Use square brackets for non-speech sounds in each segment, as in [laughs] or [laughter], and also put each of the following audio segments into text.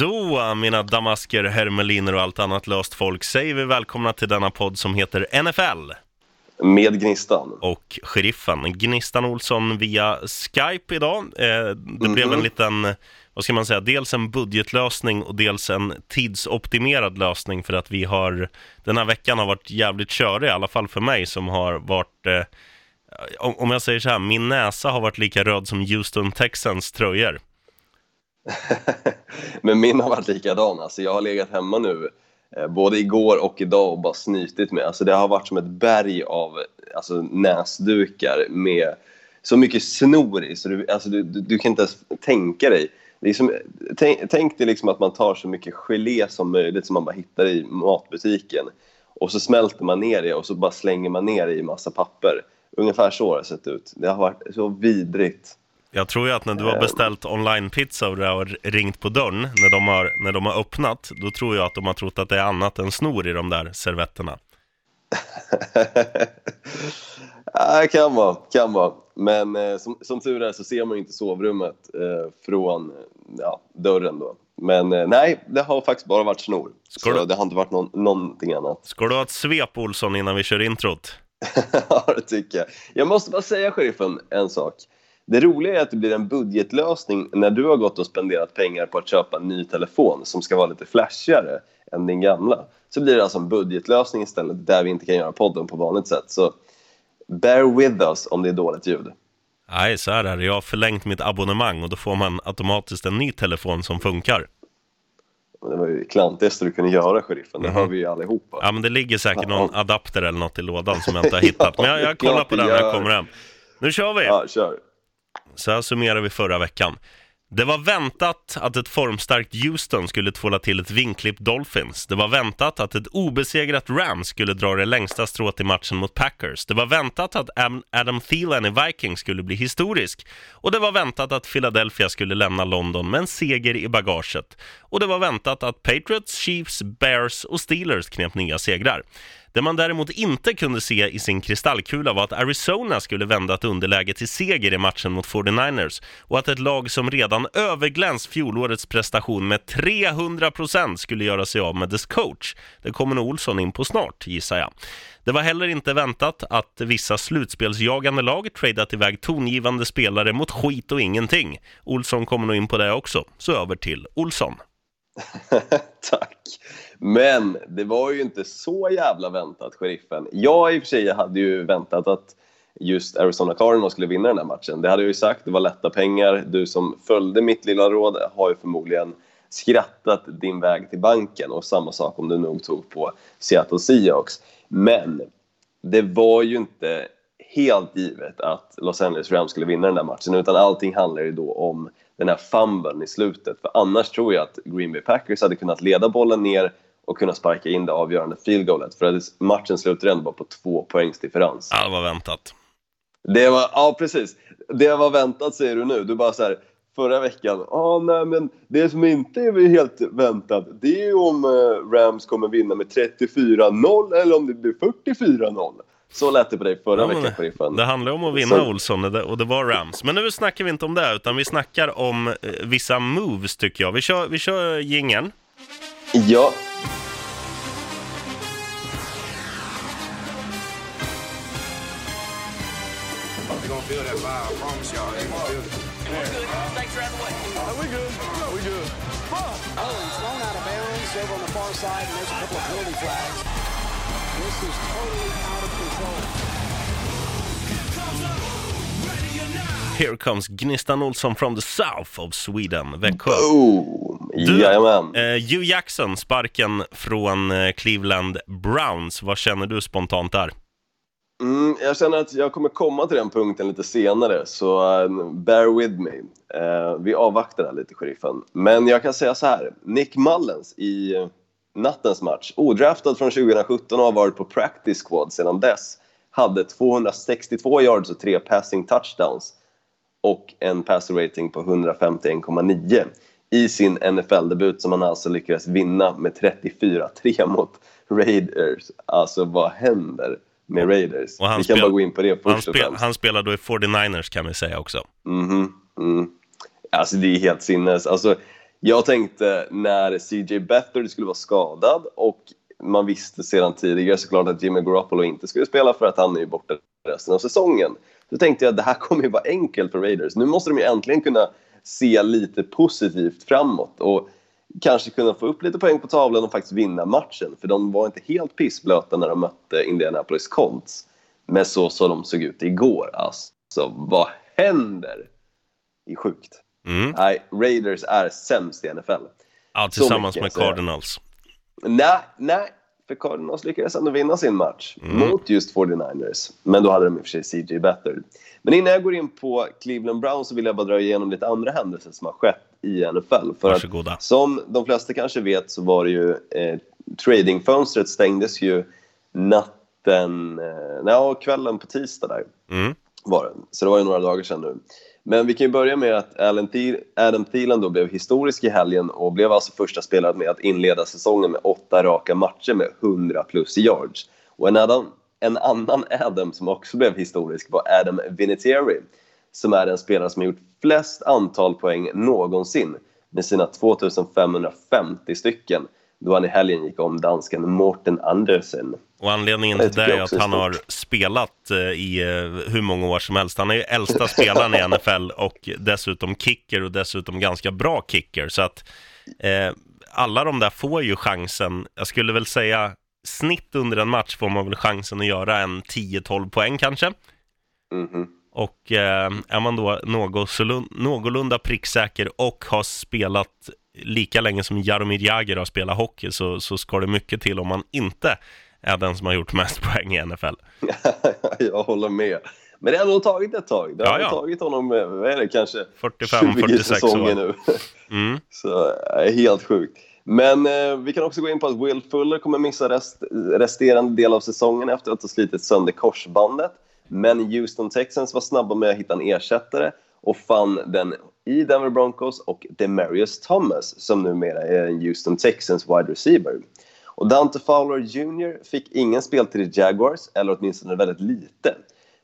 Då, mina damasker, hermeliner och allt annat löst folk, säger vi välkomna till denna podd som heter NFL Med Gnistan. och Sheriffen. Gnistan Olsson via Skype idag. Eh, det blev en liten, vad ska man säga, dels en budgetlösning och dels en tidsoptimerad lösning för att vi har, den här veckan har varit jävligt körig, i alla fall för mig som har varit eh, om om jag säger så här, min näsa har varit lika röd som Houston Texans tröjor. [laughs] Men min har varit likadan. Alltså, jag har legat hemma nu eh, både igår och idag och bara snytit mig. Alltså, det har varit som ett berg av alltså, näsdukar med så mycket snor i så du, alltså, du, du, du kan inte ens tänka dig. Det är som, tänk, tänk dig liksom att man tar så mycket gelé som möjligt som man bara hittar i matbutiken och så smälter man ner det och så bara slänger man ner det i massa papper. Ungefär så har det sett ut. Det har varit så vidrigt. Jag tror ju att när du har Ehm. beställt online-pizza och det har ringt på dörren när de har, när de har öppnat, då tror jag att de har trott att det är annat än snor i de där servetterna. [laughs] ja, kan vara, kan vara. Men eh, som, som tur är så ser man inte sovrummet eh, från eh, ja, dörren då. Men eh, nej, det har faktiskt bara varit snor. Ska så du- det har inte varit någon, någonting annat. Ska du ha ett svep, Olsson, innan vi kör introt? [laughs] Ja, det tycker jag. Jag måste bara säga, sheriffen, en sak. Det roliga är att det blir en budgetlösning när du har gått och spenderat pengar på att köpa en ny telefon som ska vara lite flashigare än din gamla. Så blir det alltså en budgetlösning istället där vi inte kan göra podden på vanligt sätt. Så bear with us om det är dåligt ljud. Nej, så här är det. Jag har förlängt mitt abonnemang och då får man automatiskt en ny telefon som funkar. Det var ju klantigaste du kunde göra, sheriffen. Det Mhm. hör vi ju allihopa. Ja, men det ligger säkert någon adapter eller något i lådan som jag inte har hittat. Men jag, jag [laughs] kollar på den när jag kommer hem. Nu kör vi! Ja, kör. Så här summerar vi förra veckan. Det var väntat att ett formstarkt Houston skulle tvåla till ett vinklippt Dolphins. Det var väntat att ett obesegrat Rams skulle dra det längsta strået i matchen mot Packers. Det var väntat att Adam Thielen i Vikings skulle bli historisk. Och det var väntat att Philadelphia skulle lämna London med en seger i bagaget. Och det var väntat att Patriots, Chiefs, Bears och Steelers knep nya segrar. Det man däremot inte kunde se i sin kristallkula var att Arizona skulle vända ett underläge till seger i matchen mot 49ers och att ett lag som redan överglänst fjolårets prestation med 300% skulle göra sig av med dess coach. Det kommer nog Olsson in på snart, gissar jag. Det var heller inte väntat att vissa slutspelsjagande lag tradeat iväg tongivande spelare mot skit och ingenting. Olsson kommer nog in på det också, så över till Olsson. [laughs] Tack. Men det var ju inte så jävla väntat, sheriffen. Jag i och för sig hade ju väntat att just Arizona Cardinals skulle vinna den här matchen. Det hade jag ju sagt, det var lätta pengar. Du som följde mitt lilla råd har ju förmodligen skrattat din väg till banken och samma sak om du nog tog på Seattle Seahawks. Men det var ju inte helt givet att Los Angeles Rams skulle vinna den där matchen utan allting handlar ju då om den här fumblen i slutet. För annars tror jag att Green Bay Packers hade kunnat leda bollen ner och kunna sparka in det avgörande field goalet. För att matchen slutade ändå bara på två poängs differens. Ja, det var väntat. Det var, ja precis. Det var väntat säger du nu. Du bara så här, förra veckan, ah, nej men det som inte är helt väntat det är ju om eh, Rams kommer vinna med 34-0 eller om det blir 44-0. Så lät det på dig förra Ja, veckan, sheriffen. Det handlar om att vinna Så- Olsson och det- var Rams. Men nu snackar vi inte om det, utan vi snackar om eh, vissa moves tycker jag. Vi kör, vi kör jingeln. Ja, They're gonna feel that vibe, I promise y'all. They gonna feel it. Thanks for having the way. we good. we good. Oh, he's thrown out of bounds over on the far side, and there's a couple of penalty flags. This is totally out of control. Here comes Gnistan Olsson from the south of Sweden, Växjö. boom! Du- Jajamän. Eh, Hugh Jackson, sparken från eh, Cleveland Browns. Vad känner du spontant där? Mm, jag känner att jag kommer komma till den punkten lite senare, så uh, bear with me. Eh, vi avvaktar där lite, sheriffen. Men jag kan säga så här. Nick Mullens i nattens match, odraftad från 2017 och har varit på practice squad sedan dess, hade 262 yards och tre passing touchdowns och en passer rating på 151,9 i sin NFL-debut som han alltså lyckades vinna med 34-3 mot Raiders. Alltså vad händer med Raiders? Han Vi kan spel- bara gå in på det Han, först och spel, han spelar då i 49ers kan vi säga också. Mhm, mm. Alltså det är helt sinnes. Alltså, Jag tänkte när CJ Beathard skulle vara skadad och man visste sedan tidigare såklart att Jimmy Garoppolo inte skulle spela för att han är ju borta resten av säsongen. Då tänkte jag att det här kommer ju vara enkelt för Raiders. Nu måste de ju äntligen kunna se lite positivt framåt och kanske kunna få upp lite poäng på tavlan och faktiskt vinna matchen. För de var inte helt pissblöta när de mötte Indianapolis Colts. Men så som de såg ut igår, alltså vad händer? Det är sjukt. Mm. Nej, Raiders är sämst i NFL. Ja, tillsammans med. Cardinals. Nej, nej, för Cardinals lyckades ändå vinna sin match mot just 49ers. Men då hade de i och för sig CJ Beathard. Men innan jag går in på Cleveland Browns så vill jag bara dra igenom lite andra händelser som har skett i NFL. För Varsågoda. att, som de flesta kanske vet så var det ju eh, tradingfönstret stängdes ju natten, eh, ja, kvällen på tisdag där Mm. var det. Så det var ju några dagar sedan nu. Men vi kan ju börja med att Adam Thielen då blev historisk i helgen och blev alltså första spelaren med att inleda säsongen med åtta raka matcher med 100 plus yards. Och en annan, en annan Adam som också blev historisk var Adam Vinatieri som är den spelare som har gjort flest antal poäng någonsin med sina 2550 stycken då han i helgen gick om dansken Morten Andersen. Och anledningen till det är att han har spelat eh, i eh, hur många år som helst. Han är ju äldsta spelaren i NFL och dessutom kicker och dessutom ganska bra kicker. Så att eh, alla de där får ju chansen. Jag skulle väl säga snitt under en match får man väl chansen att göra en 10-12 poäng kanske. Mhm. Och eh, är man då någorlunda pricksäker och har spelat lika länge som Jaromir Jagr har spelat hockey så, så ska det mycket till om man inte är den som har gjort mest [laughs] poäng i NFL. [laughs] jag håller med. Men det har nog tagit ett tag. Det har Ja, ja. tagit honom, eh, vad är det, kanske 45, 20 46 säsonger nu. [laughs] Mm. Så äh, helt sjukt. Men eh, vi kan också gå in på att Will Fuller kommer missa rest, resterande del av säsongen efter att ha slitit sönder korsbandet. Men Houston Texans var snabba med att hitta en ersättare och fann den i Denver Broncos och Demarius Thomas som numera är en Houston Texans wide receiver. Och Dante Fowler Jr fick ingen speltid i Jaguars, eller åtminstone väldigt lite.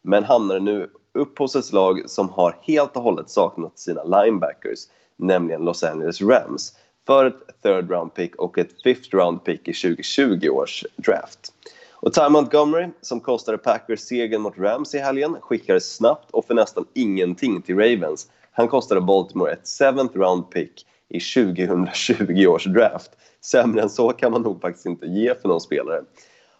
Men hamnade nu upp hos ett lag som har helt och hållet saknat sina linebackers, nämligen Los Angeles Rams, för ett third round pick och ett fifth round pick i 2020 års draft. Och Ty Montgomery, som kostade Packers segern mot Rams i helgen, skickades snabbt och för nästan ingenting till Ravens. Han kostade Baltimore ett seventh round pick i 2020 års draft. Sämre än så kan man nog faktiskt inte ge för någon spelare.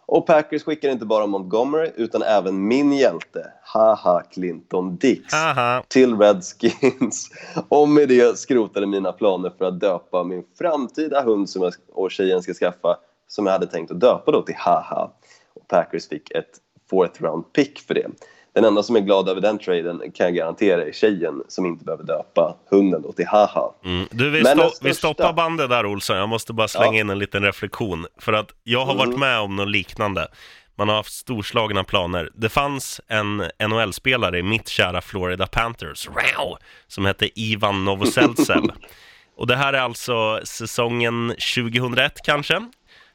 Och Packers skickar inte bara Montgomery utan även min hjälte, haha Clinton Dix, Aha. till Redskins. Och med det skrotade mina planer för att döpa min framtida hund som jag och tjejen ska skaffa, som jag hade tänkt att döpa då till haha. Och Packers fick ett fourth round pick för det. Den enda som är glad över den traden kan jag garantera är tjejen som inte behöver döpa hunden då till haha. Mm. Du, vi, sto- den vi största- stoppar bandet där Olsson. Jag måste bara slänga Ja. Mm. in en liten reflektion. För att jag har varit med om något liknande. Man har haft storslagna planer. Det fanns en NHL-spelare i mitt kära Florida Panthers, wow, som hette Ivan Novoseltsev. [laughs] Och det här är alltså säsongen 2001 kanske.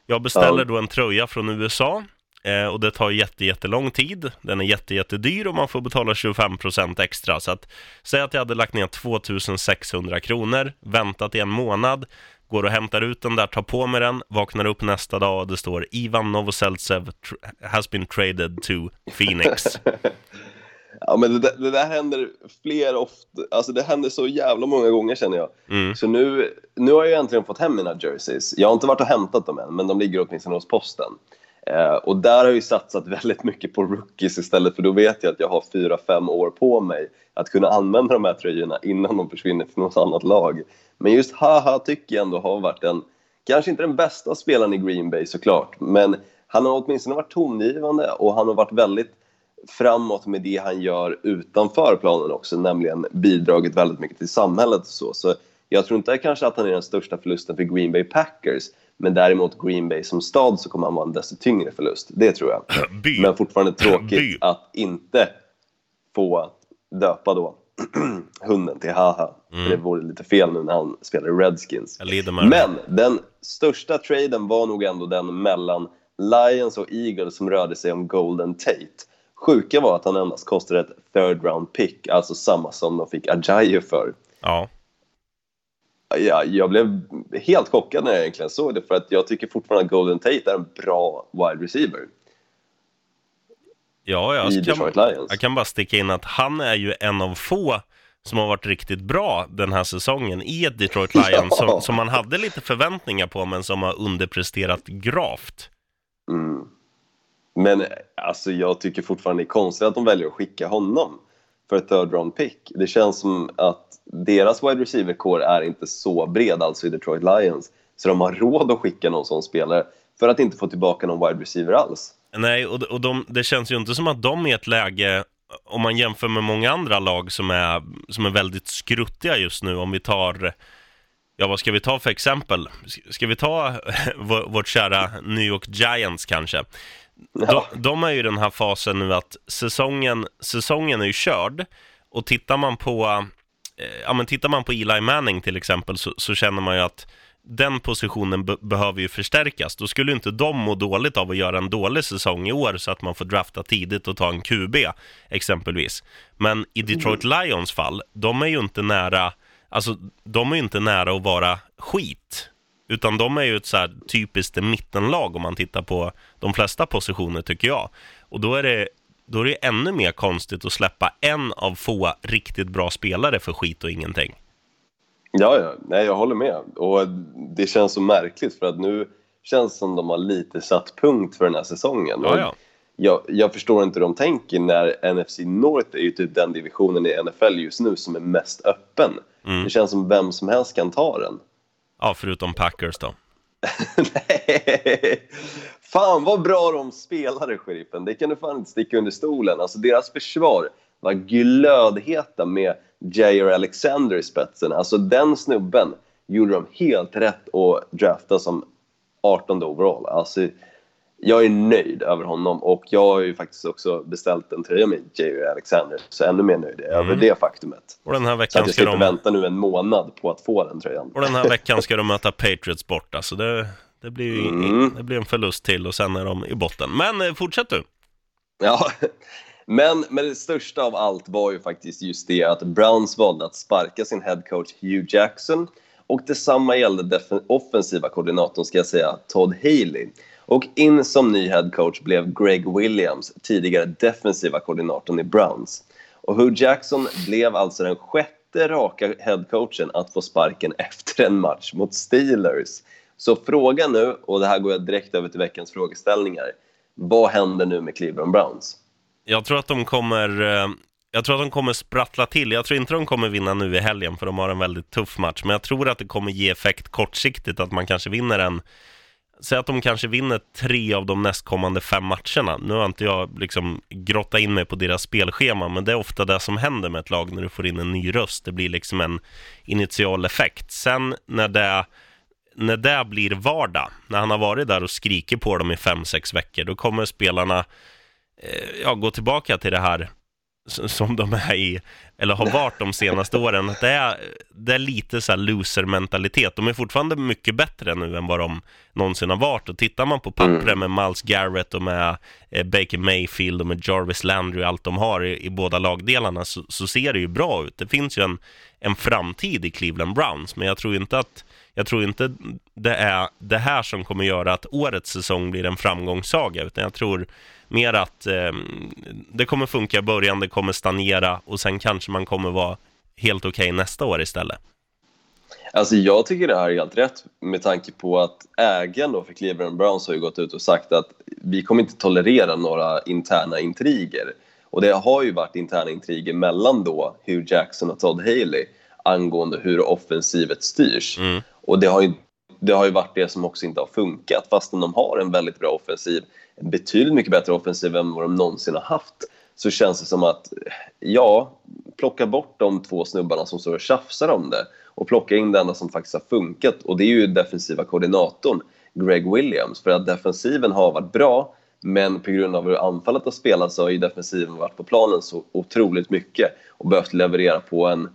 Jag beställer Ja. då en tröja från USA. Eh, och det tar jätte, jättelång tid. Den är jätte, jättedyr och man får betala 25% extra. Så att, säg att jag hade lagt ner 2600 kronor, väntat i en månad, går och hämtar ut den där, tar på mig den, vaknar upp nästa dag och det står Ivan Novoseltsev has been traded to Phoenix. [laughs] Ja, men det, där- det där händer fler ofta, alltså det händer så jävla många gånger känner jag. Mm. Så nu, nu har jag äntligen fått hem mina jerseys. Jag har inte varit och hämtat dem än, men de ligger åtminstone hos posten. Eh, och där har jag ju satsat [laughs] väldigt mycket på rookies istället, för då vet jag att jag har fyra fem år på mig att kunna använda de här tröjorna innan de försvinner till något annat lag. Men just Haha tycker jag ändå har varit en, kanske inte den bästa spelaren i Green Bay såklart, men han har åtminstone varit tongivande och han har varit väldigt framåt med det han gör utanför planen också, nämligen bidragit väldigt mycket till samhället och så. Så jag tror inte kanske att han är den största förlusten för Green Bay Packers, men däremot Green Bay som stad så kommer han vara en desto tyngre förlust. Det tror jag. [clears throat] By. Men fortfarande By. tråkigt att inte få döpa då [clears throat] hunden till Haha. För det vore lite fel nu när han spelar i Redskins. Men den största traden var nog ändå den mellan Lions och Eagles som rörde sig om Golden Tate. Sjuka var att han endast kostade ett third round pick, alltså samma som de fick Ajayi för. Ja. Ja, jag blev helt chockad när jag egentligen såg det för att jag tycker fortfarande att Golden Tate är en bra wide receiver Ja, jag kan, jag kan bara sticka in att han är ju en av få som har varit riktigt bra den här säsongen i ett Detroit [laughs] Lions Ja. som, som man hade lite förväntningar på men som har underpresterat gravt. Mm. Men alltså, jag tycker fortfarande det är konstigt att de väljer att skicka honom för ett third round pick. Det känns som att deras wide receiver core är inte så bred alltså i Detroit Lions så de har råd att skicka någon sån spelare för att inte få tillbaka någon wide receiver alls. Nej, och, och de, det känns ju inte som att de är i ett läge, om man jämför med många andra lag som är, som är väldigt skruttiga just nu, om vi tar, ja vad ska vi ta för exempel? Ska vi ta [laughs] vårt kära New York Giants kanske? De, Ja. de är ju i den här fasen nu att säsongen, säsongen är ju körd och tittar man på, eh, ja men tittar man på Eli Manning till exempel så, så känner man ju att den positionen be- behöver ju förstärkas. Då skulle inte de må dåligt av att göra en dålig säsong i år så att man får drafta tidigt och ta en QB exempelvis. Men i Detroit Lions fall, de är ju inte nära, alltså de är ju inte nära att vara skit. Utan de är ju ett så här typiskt mittenlag om man tittar på de flesta positioner tycker jag. Och då är det, då är det ännu mer konstigt att släppa en av få riktigt bra spelare för skit och ingenting. Ja, ja. Nej, jag håller med. Och det känns så märkligt för att nu känns det som de har lite satt punkt för den här säsongen. Ja, ja. Jag, jag förstår inte hur de tänker när NFC North är ju typ den divisionen i NFL just nu som är mest öppen. Mm. Det känns som vem som helst kan ta den. Ja, förutom Packers då. [laughs] Nej! Fan vad bra de spelade, sheriffen. Det kan du fan inte sticka under stolen. Alltså deras försvar var glödheta med JR Alexander i spetsen. Alltså den snubben gjorde de helt rätt att drafta som 18 overall. Alltså, jag är nöjd över honom och jag har ju faktiskt också beställt en tröja med Jair Alexander. Så ännu mer nöjd över det faktumet. Och den här Så veckan att jag ska slipper de, vänta nu en månad på att få den tröjan. och den här veckan ska de möta Patriots borta, så det, det, blir ju, Mm. det blir en förlust till och sen är de i botten. Men eh, fortsätt du. Ja, [laughs] men, men det största av allt var ju faktiskt just det att Browns valde att sparka sin headcoach Hugh Jackson och detsamma gällde def- offensiva koordinatorn, ska jag säga, Todd Haley. Och in som ny headcoach blev Greg Williams, tidigare defensiva koordinatorn i Browns. Och Hugh Jackson blev alltså den sjätte raka headcoachen att få sparken [laughs] efter en match mot Steelers. Så frågan nu, och det här går jag direkt över till veckans frågeställningar. Vad händer nu med Cleveland Browns? Jag tror att de kommer, eh, jag tror att de kommer sprattla till. Jag tror inte de kommer vinna nu i helgen för de har en väldigt tuff match. Men jag tror att det kommer ge effekt kortsiktigt att man kanske vinner en Säg att de kanske vinner tre av de nästkommande fem matcherna. Nu har inte jag liksom grottat in mig på deras spelschema, men det är ofta det som händer med ett lag när du får in en ny röst. Det blir liksom en initial effekt. Sen när det, när det blir vardag, när han har varit där och skriker på dem i fem, sex veckor, då kommer spelarna eh, ja, gå tillbaka till det här som de är i, eller har varit de senaste åren. Att Det är, det är lite så här loser-mentalitet. De är fortfarande mycket bättre nu än vad de någonsin har varit. Och tittar man på pappret med Miles Garrett och med eh, Baker Mayfield och med Jarvis Landry och allt de har i, i båda lagdelarna så, så ser det ju bra ut. Det finns ju en, en framtid i Cleveland Browns, men jag tror inte att jag tror inte det är det här som kommer göra att årets säsong blir en framgångssaga, utan jag tror mer att eh, det kommer funka i början, det kommer stagnera och sen kanske man kommer vara helt okej nästa år istället. Alltså jag tycker det här är helt rätt med tanke på att ägaren då för Cleveland Browns har ju gått ut och sagt att vi kommer inte tolerera några interna intriger. Och det har ju varit interna intriger mellan då Hugh Jackson och Todd Haley angående hur offensivet styrs. Mm. Och det har, ju, det har ju varit det som också inte har funkat fastän de har en väldigt bra offensiv, en betydligt mycket bättre offensiv än vad de någonsin har haft så känns det som att, ja, plocka bort de två snubbarna som står och tjafsar om det och plocka in det enda som faktiskt har funkat. Och det är ju defensiva koordinatorn Greg Williams. För att defensiven har varit bra men på grund av hur anfallet har spelat så har ju defensiven varit på planen så otroligt mycket och behövt leverera på en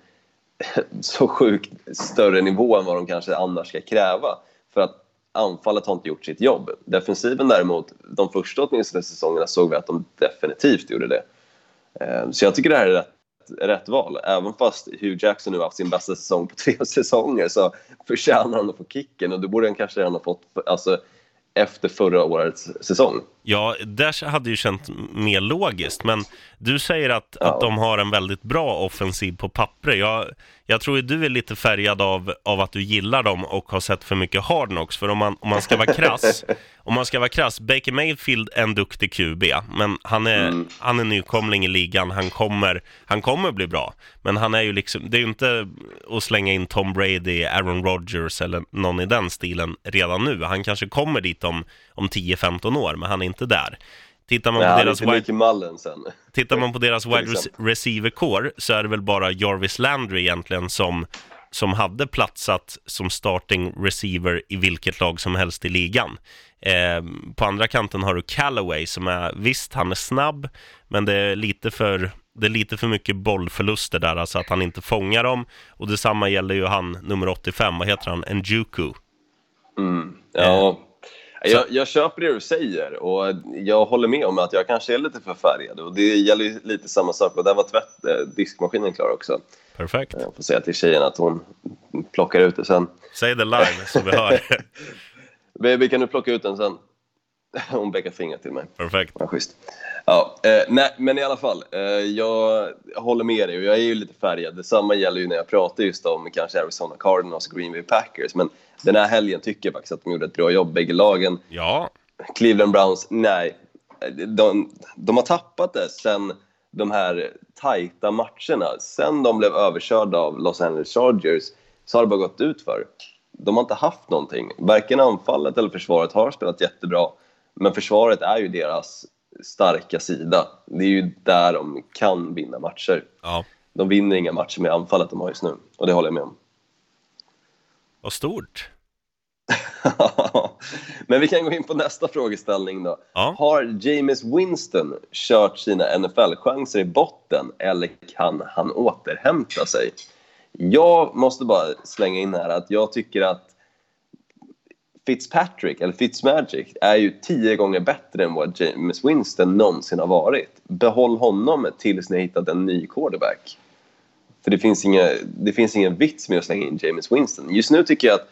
[laughs] så sjukt större nivå än vad de kanske annars ska kräva. För att anfallet har inte gjort sitt jobb. Defensiven däremot, de första åtminstone säsongerna såg vi att de definitivt gjorde det. Ehm, så jag tycker det här är rätt rätt val. Även fast Hugh Jackson nu har haft sin bästa säsong på [laughs] tre säsonger så förtjänar han att få kicken och det borde han kanske redan ha fått alltså, efter förra årets säsong. Ja, det hade ju känt mer logiskt, men du säger att, Ja. att de har en väldigt bra offensiv på pappret. Jag, jag tror ju du är lite färgad av, av att du gillar dem och har sett för mycket Hard Knocks, för om man, om man ska vara krass, [laughs] om man ska vara krass, Baker Mayfield är en duktig QB, men han är, Mm. han är nykomling i ligan, han kommer, han kommer bli bra, men han är ju liksom, det är ju inte att slänga in Tom Brady, Aaron Rodgers eller någon i den stilen redan nu. Han kanske kommer dit om, om 10-15 år, men han är inte där. Tittar man Men på deras inte wide, sen. Tittar man på deras wide receiver core så är det väl bara Jarvis Landry egentligen som, som hade platsat som starting receiver i vilket lag som helst i ligan. Eh, på andra kanten har du Callaway som är, visst han är snabb, men det är lite för det är lite för mycket bollförluster där, alltså att han inte fångar dem. Och detsamma gäller ju han, nummer 85, vad heter han? Njuku. Ja, jag, jag köper det du säger och jag håller med om att jag kanske är lite för färgad och det gäller lite samma sak och där var tvätt, eh, diskmaskinen klar också. Perfekt. Jag får säga till tjejen att hon plockar ut det sen. Säg det live så vi hör. [laughs] Baby, kan du plocka ut den sen? [laughs] Hon bäckar fingret till mig. Perfekt. Ja, schysst. Ja, eh, nej, men i alla fall, eh, jag håller med dig och jag är ju lite färgad. Detsamma gäller ju när jag pratar just om kanske Arizona Cardinals och Green Bay Packers. Men den här helgen tycker jag faktiskt att de gjorde ett bra jobb, bägge lagen. Ja, Cleveland Browns, nej. De, de har tappat det sen de här tajta matcherna. Sen de blev överkörda av Los Angeles Chargers så har det bara gått ut för. De har inte haft någonting. Varken anfallet eller försvaret har spelat jättebra. Men försvaret är ju deras starka sida. Det är ju där de kan vinna matcher. ja. De vinner inga matcher med anfallet de har just nu. Och det håller jag med om. Vad stort. [laughs] Men vi kan gå in på nästa frågeställning då. Ja. Har James Winston kört sina NFL-chanser i botten eller kan han återhämta sig? Jag måste bara slänga in här att jag tycker att Fitzpatrick, eller Fitzmagic, är ju tio gånger bättre än vad James Winston någonsin har varit. Behåll honom tills ni har hittat en ny quarterback. För det finns, inga, det finns ingen vits med att slänga in James Winston. Just nu tycker jag att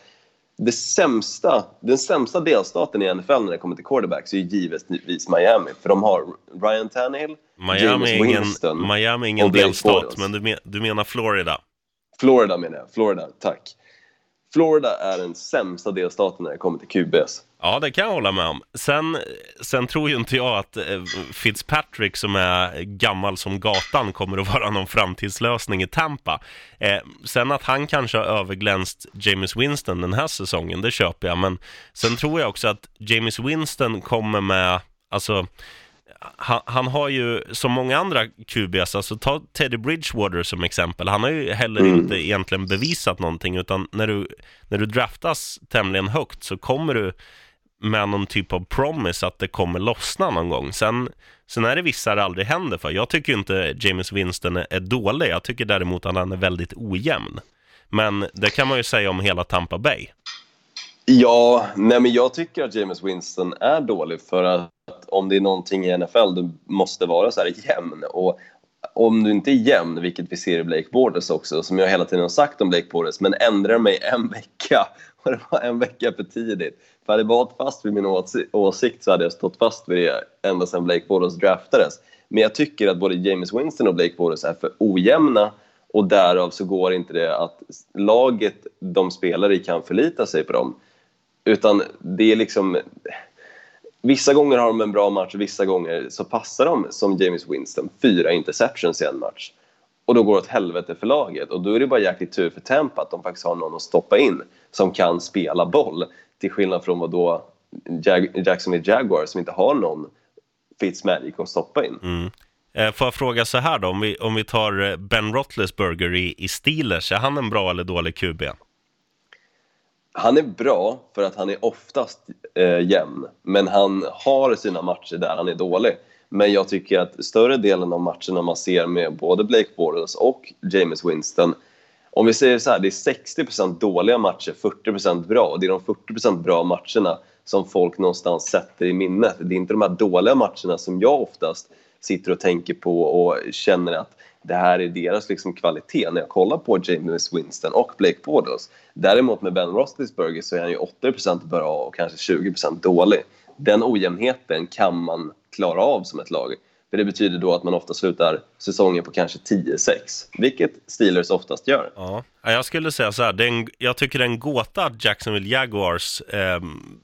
det sämsta, den sämsta delstaten i NFL när det kommer till quarterbacks är ju givetvis Miami. För de har Ryan Tannehill, Miami James är ingen, Winston Miami är ingen delstat, men du, men, du menar Florida. Florida menar jag. Florida, tack. Florida är den sämsta delstaten när det kommer till QBs. Ja, det kan jag hålla med om. Sen, sen tror ju inte jag att eh, Fitzpatrick som är gammal som gatan kommer att [laughs] vara någon framtidslösning i Tampa. Eh, sen att han kanske har överglänst James Winston den här säsongen, det köper jag. Men sen tror jag också att James Winston kommer med, alltså han, han har ju, som många andra QBs, alltså ta Teddy Bridgewater som exempel, han har ju heller inte egentligen bevisat någonting, utan när du, när du draftas tämligen högt så kommer du med någon typ av promise att det kommer lossna någon gång. Sen, sen är det vissa det aldrig händer för. Jag tycker inte James Winston är, är dålig, jag tycker däremot att han är väldigt ojämn. Men det kan man ju säga om hela Tampa Bay. Ja, nej men jag tycker att James Winston är dålig för att om det är någonting i NFL du måste vara så här jämn. Och om du inte är jämn, vilket vi ser i Blake Borders också, som jag hela tiden har sagt om Blake Borders, men ändrar mig en [laughs] vecka och det var en vecka för tidigt. För hade jag varit fast vid min åsikt så hade jag stått fast vid det ända sedan Blake Borders draftades. Men jag tycker att både James Winston och Blake Borders är för ojämna och därav så går inte det att laget de spelar i kan förlita sig på dem. Utan det är liksom... Vissa gånger har de en bra match och vissa gånger så passar de, som James Winston, fyra interceptions i en match. Och då går det åt helvete för laget. Och då är det bara jäkligt tur för Tampa att de faktiskt har någon att stoppa in som kan spela boll. Till skillnad från vad då Jag- Jacksonville Jaguars som inte har någon Fitzmagic att stoppa in. Mm. Eh, får jag fråga så här då, om vi, om vi tar eh, Ben Roethlisberger i, i Steelers, är han en bra eller dålig QB? Han är bra för att han är oftast eh, jämn, men han har sina matcher där han är dålig. Men jag tycker att större delen av matcherna man ser med både Blake Bortles och James Winston om vi säger så här, det är 60% dåliga matcher, 40% bra. Och det är de 40% bra matcherna som folk någonstans sätter i minnet. Det är inte de här dåliga matcherna som jag oftast sitter och tänker på och känner att det här är deras liksom kvalitet när jag kollar på James Winston och Blake Bortles. Däremot med Ben Roethlisberger så är han ju 80% bra och kanske 20% dålig. Den ojämnheten kan man klara av som ett lag. För det betyder då att man ofta slutar säsongen på kanske 10-6, vilket Steelers oftast gör. Ja, jag skulle säga så här, det är en, jag tycker det är en gåta att Jacksonville Jaguars, eh,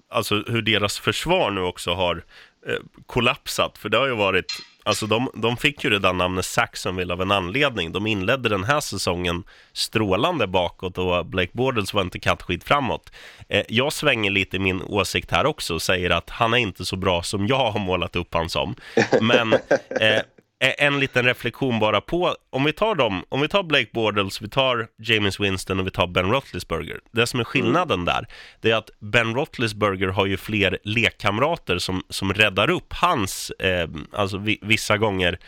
alltså hur deras försvar nu också har eh, kollapsat, för det har ju varit, alltså de, de fick ju det där namnet Saxonville av en anledning. De inledde den här säsongen strålande bakåt och Blake Bortles var inte kattskit framåt. Eh, jag svänger lite i min åsikt här också och säger att han är inte så bra som jag har målat upp han som. Men [laughs] eh, Eh, en liten reflektion bara på, om vi tar dem, om vi tar Blake Bortles, vi tar James Winston och vi tar Ben Roethlisberger. Det som är skillnaden där, det är att Ben Roethlisberger har ju fler lekkamrater som, som räddar upp hans, eh, alltså vi, vissa gånger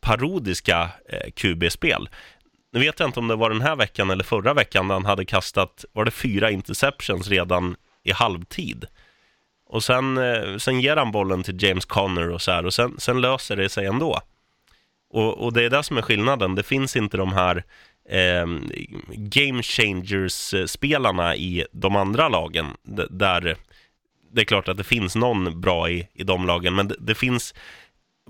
parodiska eh, QB-spel. Nu vet jag inte om det var den här veckan eller förra veckan där han hade kastat, var det fyra interceptions redan i halvtid? Och sen, eh, sen ger han bollen till James Conner och så här och sen, sen löser det sig ändå. Och, och det är det som är skillnaden. Det finns inte de här eh, game changers-spelarna i de andra lagen. Där det är klart att det finns någon bra i, i de lagen, men det, det finns...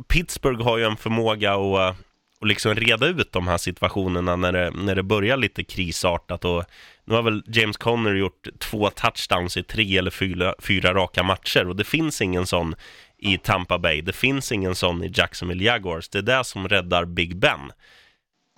Pittsburgh har ju en förmåga att, och liksom reda ut de här situationerna när det, när det börjar lite krisartat. Och nu har väl James Conner gjort två touchdowns i tre eller fyra, fyra raka matcher och det finns ingen sån i Tampa Bay. Det finns ingen sån i Jacksonville Jaguars. Det är det som räddar Big Ben.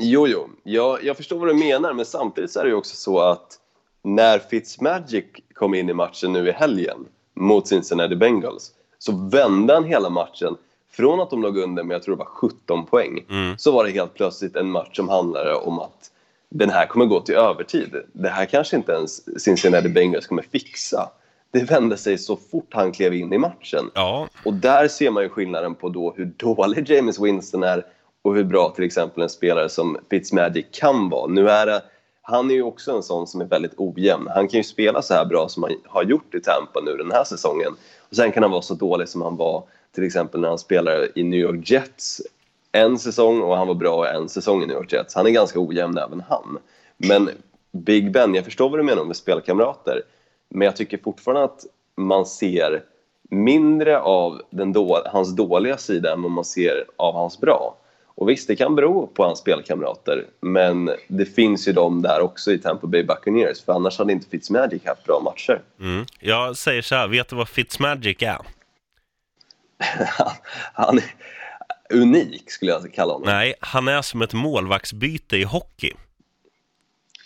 Jo, jo, jag, jag förstår vad du menar, men samtidigt så är det ju också så att när Fitzmagic kom in i matchen nu i helgen mot Cincinnati Bengals så vände han hela matchen. Från att de låg under med, jag tror det var 17 poäng, Mm. så var det helt plötsligt en match som handlade om att den här kommer gå till övertid. Det här kanske inte ens Cincinnati Bengals kommer fixa. Det vände sig så fort han klev in i matchen. Ja, Och där ser man ju skillnaden på då hur dålig James Winston är och hur bra till exempel en spelare som Fitzmagic kan vara. Nu är det, han är ju också en sån som är väldigt ojämn. Han kan ju spela så här bra som han har gjort i Tampa nu den här säsongen. Och sen kan han vara så dålig som han var till exempel när han spelade i New York Jets en säsong och han var bra en säsong i New York Jets. Han är ganska ojämn även han. Men Big Ben, jag förstår vad du menar med spelkamrater. Men jag tycker fortfarande att man ser mindre av den då, hans dåliga sida än vad man ser av hans bra. Och visst, det kan bero på hans spelkamrater, men det finns ju de där också i Tampa Bay Buccaneers, för annars hade inte Fitzmagic haft bra matcher. mm. jag säger så här, vet du vad Fitzmagic är? [laughs] Han är unik, skulle jag kalla honom. Nej, han är som ett målvaktsbyte i hockey.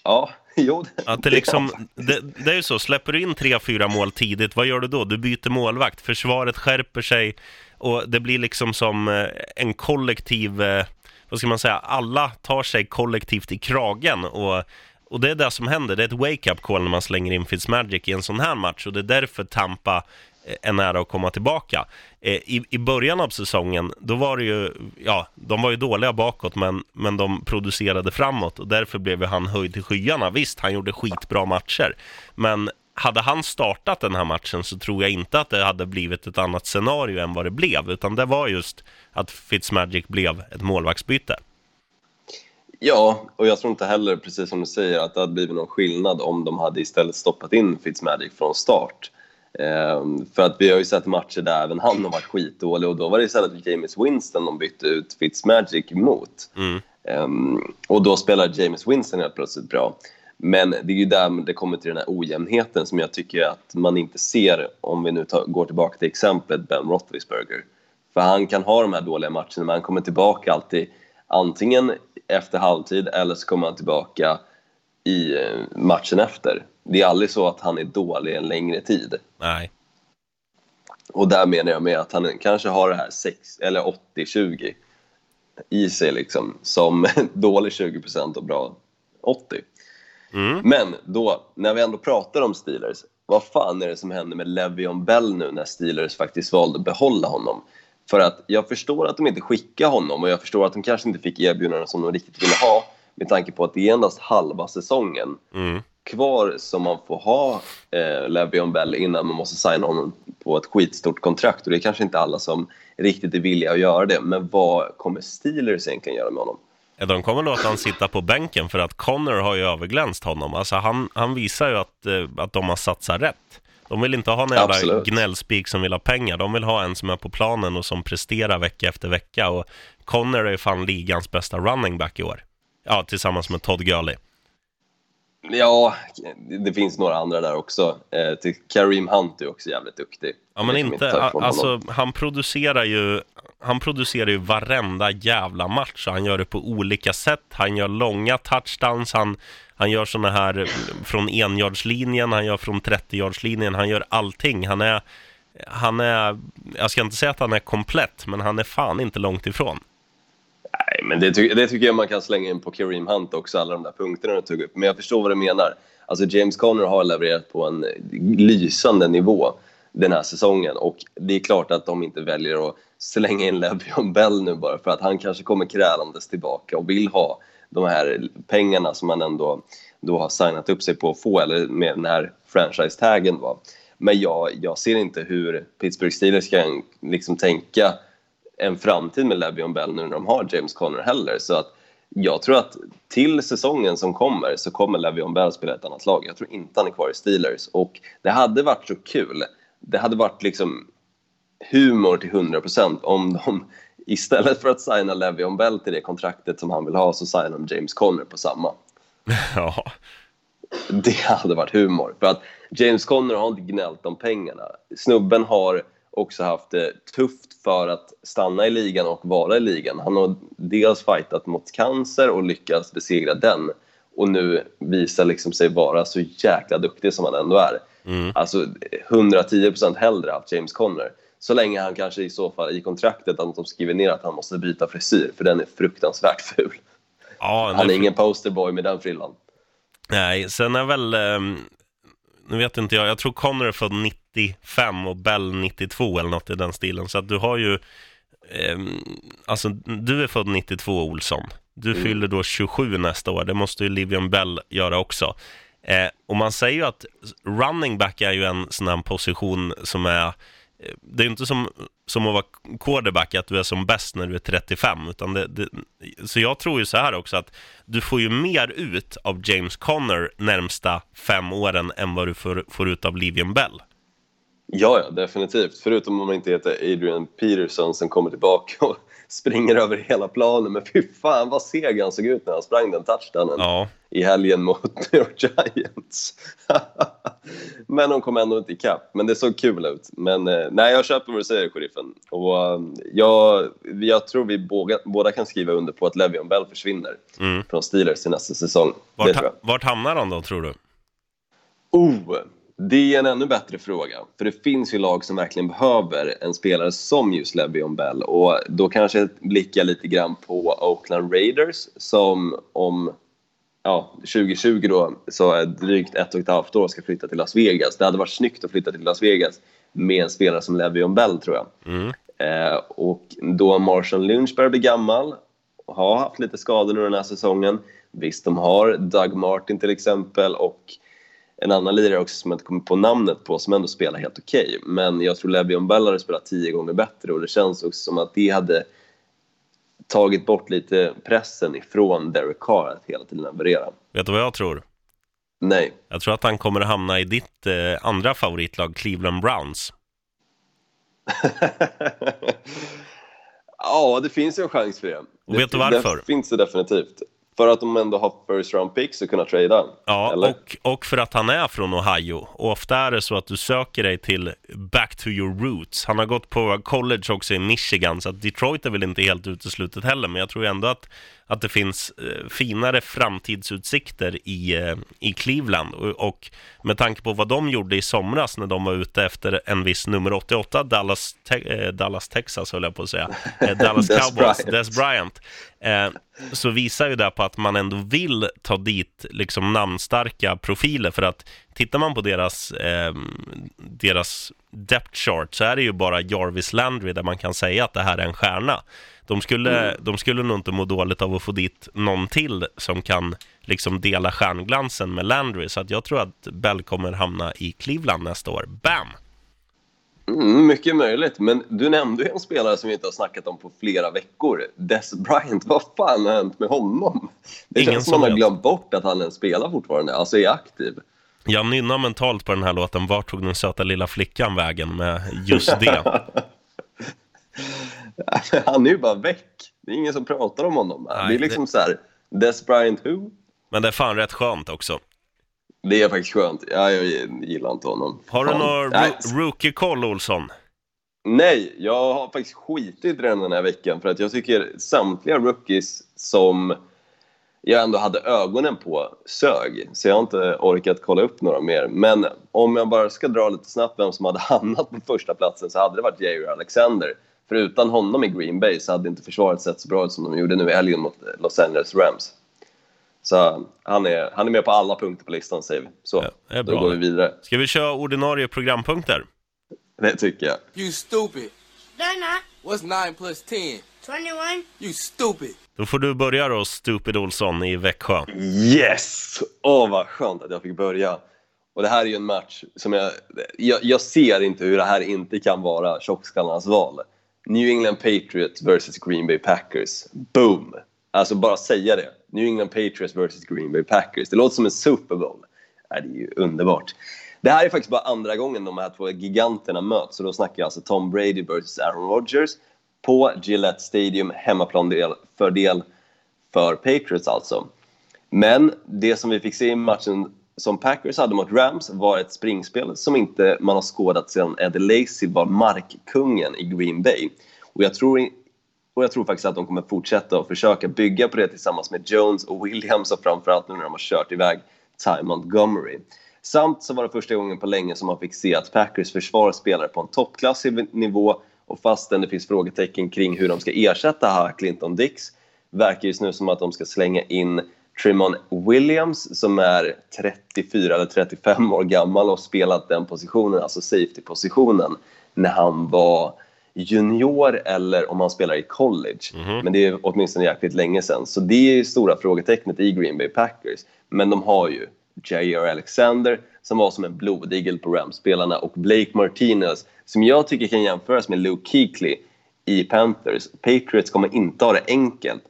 Ja, [laughs] jo. Att det, liksom, det, det är ju så, släpper du in tre, fyra mål tidigt, vad gör du då? Du byter målvakt, försvaret skärper sig och det blir liksom som eh, en kollektiv, eh, vad ska man säga, alla tar sig kollektivt i kragen och, och det är det som händer, det är ett wake-up call när man slänger in Fitzmagic i en sån här match och det är därför Tampa en är nära att komma tillbaka. Eh, I, I början av säsongen, då var det ju, ja, de var ju dåliga bakåt, men, men de producerade framåt och därför blev ju han höjd till skyarna. Visst, han gjorde skitbra matcher, men hade han startat den här matchen så tror jag inte att det hade blivit ett annat scenario än vad det blev, utan det var just att Fitzmagic blev ett målvaktsbyte. Ja, och jag tror inte heller, precis som du säger, att det hade blivit någon skillnad om de hade istället stoppat in Fitzmagic från start. Ehm, för att vi har ju sett matcher där även han har varit skitdålig och då var det istället James Winston de bytte ut Fitzmagic mot. Mm. Ehm, och då spelar James Winston helt plötsligt bra. Men det är ju där det kommer till den här ojämnheten som jag tycker att man inte ser om vi nu tar, går tillbaka till exemplet Ben Roethlisberger. För han kan ha de här dåliga matcherna men han kommer tillbaka alltid antingen efter halvtid eller så kommer han tillbaka i eh, matchen efter. Det är aldrig så att han är dålig en längre tid. Nej. Och där menar jag med att han kanske har det här 6 eller 80-20 i sig liksom som [laughs] dålig 20% och bra 80. Mm. Men då, när vi ändå pratar om Steelers, vad fan är det som händer med Le'Veon Bell nu när Steelers faktiskt valde att behålla honom? För att jag förstår att de inte skickar honom och jag förstår att de kanske inte fick erbjudanden som de riktigt ville ha med tanke på att det är endast halva säsongen Mm. Kvar som man får ha eh, Le'Veon Bell innan man måste signa honom på ett skitstort kontrakt och det är kanske inte alla som riktigt är villiga att göra det. Men vad kommer Steelers egentligen göra med honom? De kommer låta han sitta på bänken för att Connor har ju överglänst honom. Alltså han, han visar ju att, eh, att de har satsat rätt. De vill inte ha en jävla Absolut. gnällspik som vill ha pengar. De vill ha en som är på planen och som presterar vecka efter vecka. Och Connor är ju fan ligans bästa running back i år. Ja, tillsammans med Todd Gurley. Ja, det finns några andra där också. Eh, Kareem Hunt är också jävligt duktig. Ja, men inte, ifrån alltså han producerar ju han producerar ju varenda jävla match. Han gör det på olika sätt. Han gör långa touchdowns, han, han gör såna här från enjardslinjen, han gör från 30-yardslinjen, han gör allting. Han är, han är, jag ska inte säga att han är komplett, men han är fan inte långt ifrån. Nej, men det, ty- det tycker jag man kan slänga in på Kareem Hunt också, alla de där punkterna du tog upp. Men jag förstår vad du menar. Alltså James Conner har levererat på en lysande nivå den här säsongen och det är klart att de inte väljer att slänga in Le'Veon Bell nu bara för att han kanske kommer krälandes tillbaka och vill ha de här pengarna som han ändå då har signat upp sig på att få, eller med den här franchise-taggen. Men jag, jag ser inte hur Pittsburgh Steelers kan liksom tänka en framtid med Le'Veon Bell nu när de har James Conner heller. Så att jag tror att till säsongen som kommer så kommer Le'Veon Bell spela ett annat lag. Jag tror inte han är kvar i Steelers. Och det hade varit så kul. Det hade varit liksom humor till 100% om de [laughs] istället för att signa Le'Veon Bell till det kontraktet som han vill ha så signar de James Conner på samma. [laughs] Ja, Det hade varit humor. För att James Conner har inte gnällt om pengarna. Snubben har också haft det tufft för att stanna i ligan och vara i ligan. Han har dels fightat mot cancer och lyckats besegra den. Och nu visar liksom sig vara så jäkla duktig som han ändå är. Alltså 110% hellre haft James Conner. Så länge han kanske i så fall i kontraktet att de skriver ner att han måste byta frisyr, för den är fruktansvärt ful. ja Han är ingen posterboy med den frillan. Nej, sen är väl, ehm, nu vet inte jag, jag tror Connor är född 95 och Bell 92 eller något i den stilen. Så att du har ju, ehm, alltså du är född 92 Olsson. Du fyller då 27 nästa år, det måste ju Livian Bell göra också. Eh, och man säger ju att running back är ju en sån här position som är, eh, det är ju inte som, som att vara quarterback, att du är som bäst när du är 35. Utan det, det, så jag tror ju så här också att du får ju mer ut av James Conner närmsta fem åren än vad du får, får ut av Livian Bell. Ja, ja, definitivt. Förutom om man inte heter Adrian Peterson som kommer tillbaka och springer över hela planen. Men fy fan vad seg han såg ut när han sprang den touchdownen Ja, i helgen mot [laughs] New York Giants. [laughs] men de kom ändå inte ikapp. Men det såg kul ut. Men eh, nej, jag köper vad du säger, sheriffen. Och eh, jag, jag tror vi båda, båda kan skriva under på att Le'Veon Bell försvinner Mm. från Steelers till nästa säsong. vart, vart hamnar han då tror du? Oh, det är en ännu bättre fråga. För det finns ju lag som verkligen behöver en spelare som just Le'Veon Bell. Och då kanske jag blickar lite grann på Oakland Raiders som om ja, 2020 då, så är drygt ett och ett halvt år ska flytta till Las Vegas. Det hade varit snyggt att flytta till Las Vegas med en spelare som Le'Veon Bell tror jag. Mm. Eh, och då Marshall Lynch börjar bli gammal och har haft lite skador nu den här säsongen. Visst, de har Doug Martin till exempel och en annan lirare också som jag inte kommer på namnet på som ändå spelar helt okej. Men jag tror Le'Veon Bell hade spelat tio gånger bättre och det känns också som att det hade tagit bort lite pressen ifrån Derek Carr att hela tiden leverera. Vet du vad jag tror? Nej. Jag tror att han kommer att hamna i ditt eh, andra favoritlag, Cleveland Browns. [laughs] ja, det finns ju en chans för det. Och vet du varför? Det finns det definitivt. För att de ändå har first round picks och kunna trada. Ja, eller? och, och för att han är från Ohio. Och ofta är det så att du söker dig till back to your roots. Han har gått på college också i Michigan, så att Detroit är väl inte helt uteslutet heller. Men jag tror ändå att, att det finns eh, finare framtidsutsikter i, eh, i Cleveland. Och, och med tanke på vad de gjorde i somras när de var ute efter en viss nummer 88, Dallas, te- eh, Dallas Texas höll jag på att säga. [laughs] Dallas Cowboys, Bryant. Des Bryant. Så visar ju det på att man ändå vill ta dit liksom namnstarka profiler för att tittar man på deras, eh, deras depth chart så är det ju bara Jarvis Landry där man kan säga att det här är en stjärna. De skulle, de skulle nog inte må dåligt av att få dit någon till som kan liksom dela stjärnglansen med Landry så att jag tror att Bell kommer hamna i Cleveland nästa år. Bam! Mm, mycket möjligt, men du nämnde ju en spelare som vi inte har snackat om på flera veckor. Des Bryant, [laughs] vad fan har hänt med honom? Det Ingen känns som man har glömt bort att han ens spelar fortfarande, alltså är aktiv. Jag nynnar mentalt på den här låten. Vart tog den söta lilla flickan vägen med just det? [laughs] [laughs] han är ju bara väck. Det är ingen som pratar om honom. Nej, det är liksom det- så här, Des Bryant who? Men det är fan rätt skönt också. Det är faktiskt skönt. Ja, jag gillar inte honom. Har du någon ro- rookie-koll, Olsson? Nej, jag har faktiskt skitit i den den här veckan för att jag tycker samtliga rookies som jag ändå hade ögonen på sög. Så jag har inte orkat kolla upp några mer. Men om jag bara ska dra lite snabbt vem som hade [laughs] hamnat på första platsen så hade det varit Jair Alexander. För utan honom i Green Bay så hade inte försvaret sett så bra ut som de gjorde nu i helgen mot Los Angeles Rams. Så han är, han är med på alla punkter på listan säger vi. Så, Ja, då går vi vidare. Ska vi köra ordinarie programpunkter? Det tycker jag. You stupid. They're not. What's 9 plus 10? 21. You stupid. Då får du börja då, Stupid Olsson i Växjö. Yes! Åh, vad skönt att jag fick börja. Och det här är ju en match som jag, jag... Jag ser inte hur det här inte kan vara tjockskallarnas val. New England Patriots vs Green Bay Packers. Boom! Alltså bara säga det. New England Patriots vs Green Bay Packers. Det låter som en Super Bowl. Det är ju underbart. Det här är faktiskt bara andra gången de här två giganterna möts. Så då snackar jag alltså Tom Brady vs Aaron Rodgers på Gillette Stadium, hemmaplandel-fördel för Patriots alltså. Men det som vi fick se i matchen som Packers hade mot Rams var ett springspel som inte man har skådat sedan Eddie Lacy var markkungen i Green Bay. Och jag tror, och jag tror faktiskt att de kommer fortsätta att försöka bygga på det tillsammans med Jones och Williams och framförallt nu när de har kört iväg Ty Montgomery. Samt så var det första gången på länge som man fick se att Packers försvar spelar på en toppklassig nivå och fastän det finns frågetecken kring hur de ska ersätta här Clinton Dix verkar just nu som att de ska slänga in Tremon Williams som är 34 eller 35 år gammal och spelat den positionen, alltså safety-positionen, när han var junior eller om han spelar i college. Men det är åtminstone jäkligt länge sedan. Så det är ju stora frågetecknet i Green Bay Packers. Men de har ju Jair Alexander som var som en blodigel på Rams-spelarna och Blake Martinez som jag tycker kan jämföras med Luke Kuechly i Panthers. Patriots kommer inte ha det enkelt.